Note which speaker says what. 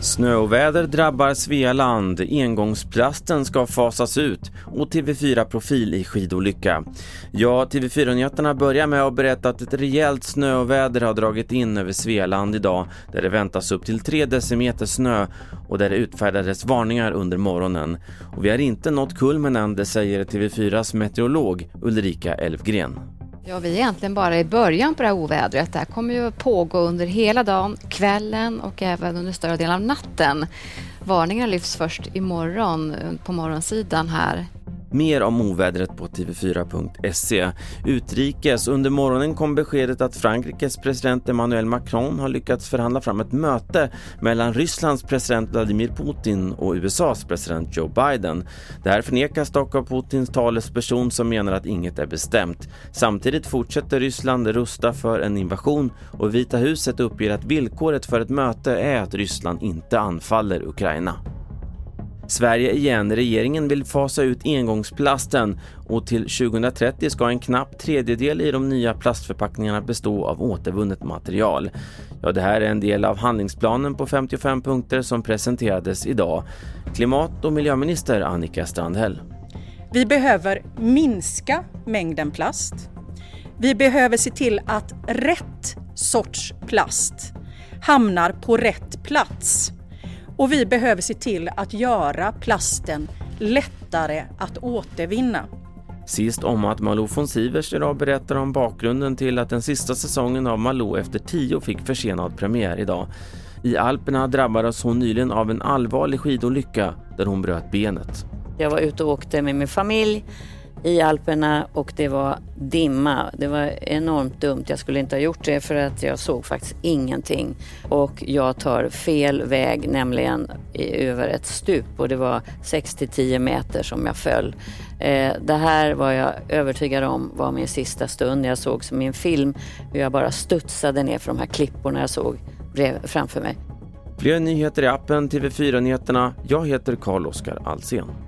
Speaker 1: Snöoväder drabbar Svealand, engångsplasten ska fasas ut och TV4-profil i skidolycka. Ja, TV4-nyheterna börjar med att berätta att ett rejält snöoväder har dragit in över Svealand idag där det väntas upp till 3 decimeter snö och där det utfärdades varningar under morgonen. Och vi har inte nått kulmen än, det säger TV4s meteorolog Ulrika Elfgren.
Speaker 2: Ja, vi är egentligen bara i början på det här ovädret. Det här kommer ju pågå under hela dagen, kvällen och även under större delen av natten. Varningarna lyfts först imorgon eh, på morgonsidan här
Speaker 1: Mer om ovädret på tv4.se. Utrikes. Under morgonen kom beskedet att Frankrikes president Emmanuel Macron har lyckats förhandla fram ett möte mellan Rysslands president Vladimir Putin och USAs president Joe Biden. Det här förnekas dock av Putins talesperson som menar att inget är bestämt. Samtidigt fortsätter Ryssland rusta för en invasion och Vita huset uppger att villkoret för ett möte är att Ryssland inte anfaller Ukraina. Sverige igen. Regeringen vill fasa ut engångsplasten och till 2030 ska en knapp tredjedel i de nya plastförpackningarna bestå av återvunnet material. Ja, det här är en del av handlingsplanen på 55 punkter som presenterades idag. Klimat och miljöminister Annika Strandhäll.
Speaker 3: Vi behöver minska mängden plast. Vi behöver se till att rätt sorts plast hamnar på rätt plats. Och vi behöver se till att göra plasten lättare att återvinna.
Speaker 1: Sist om att Malou von Sivers idag berättar om bakgrunden till att den sista säsongen av Malou efter tio fick försenad premiär idag. I Alperna drabbades hon nyligen av en allvarlig skidolycka där hon bröt benet.
Speaker 4: Jag var ute och åkte med min familj i Alperna och det var dimma. Det var enormt dumt. Jag skulle inte ha gjort det för att jag såg faktiskt ingenting. Och jag tar fel väg, nämligen över ett stup och det var 6-10 meter som jag föll. Eh, det här var jag övertygad om var min sista stund. Jag såg som i en film hur jag bara studsade ner för de här klipporna jag såg framför mig.
Speaker 1: Fler nyheter i appen TV4 Nyheterna. Jag heter Carl-Oskar Alsen.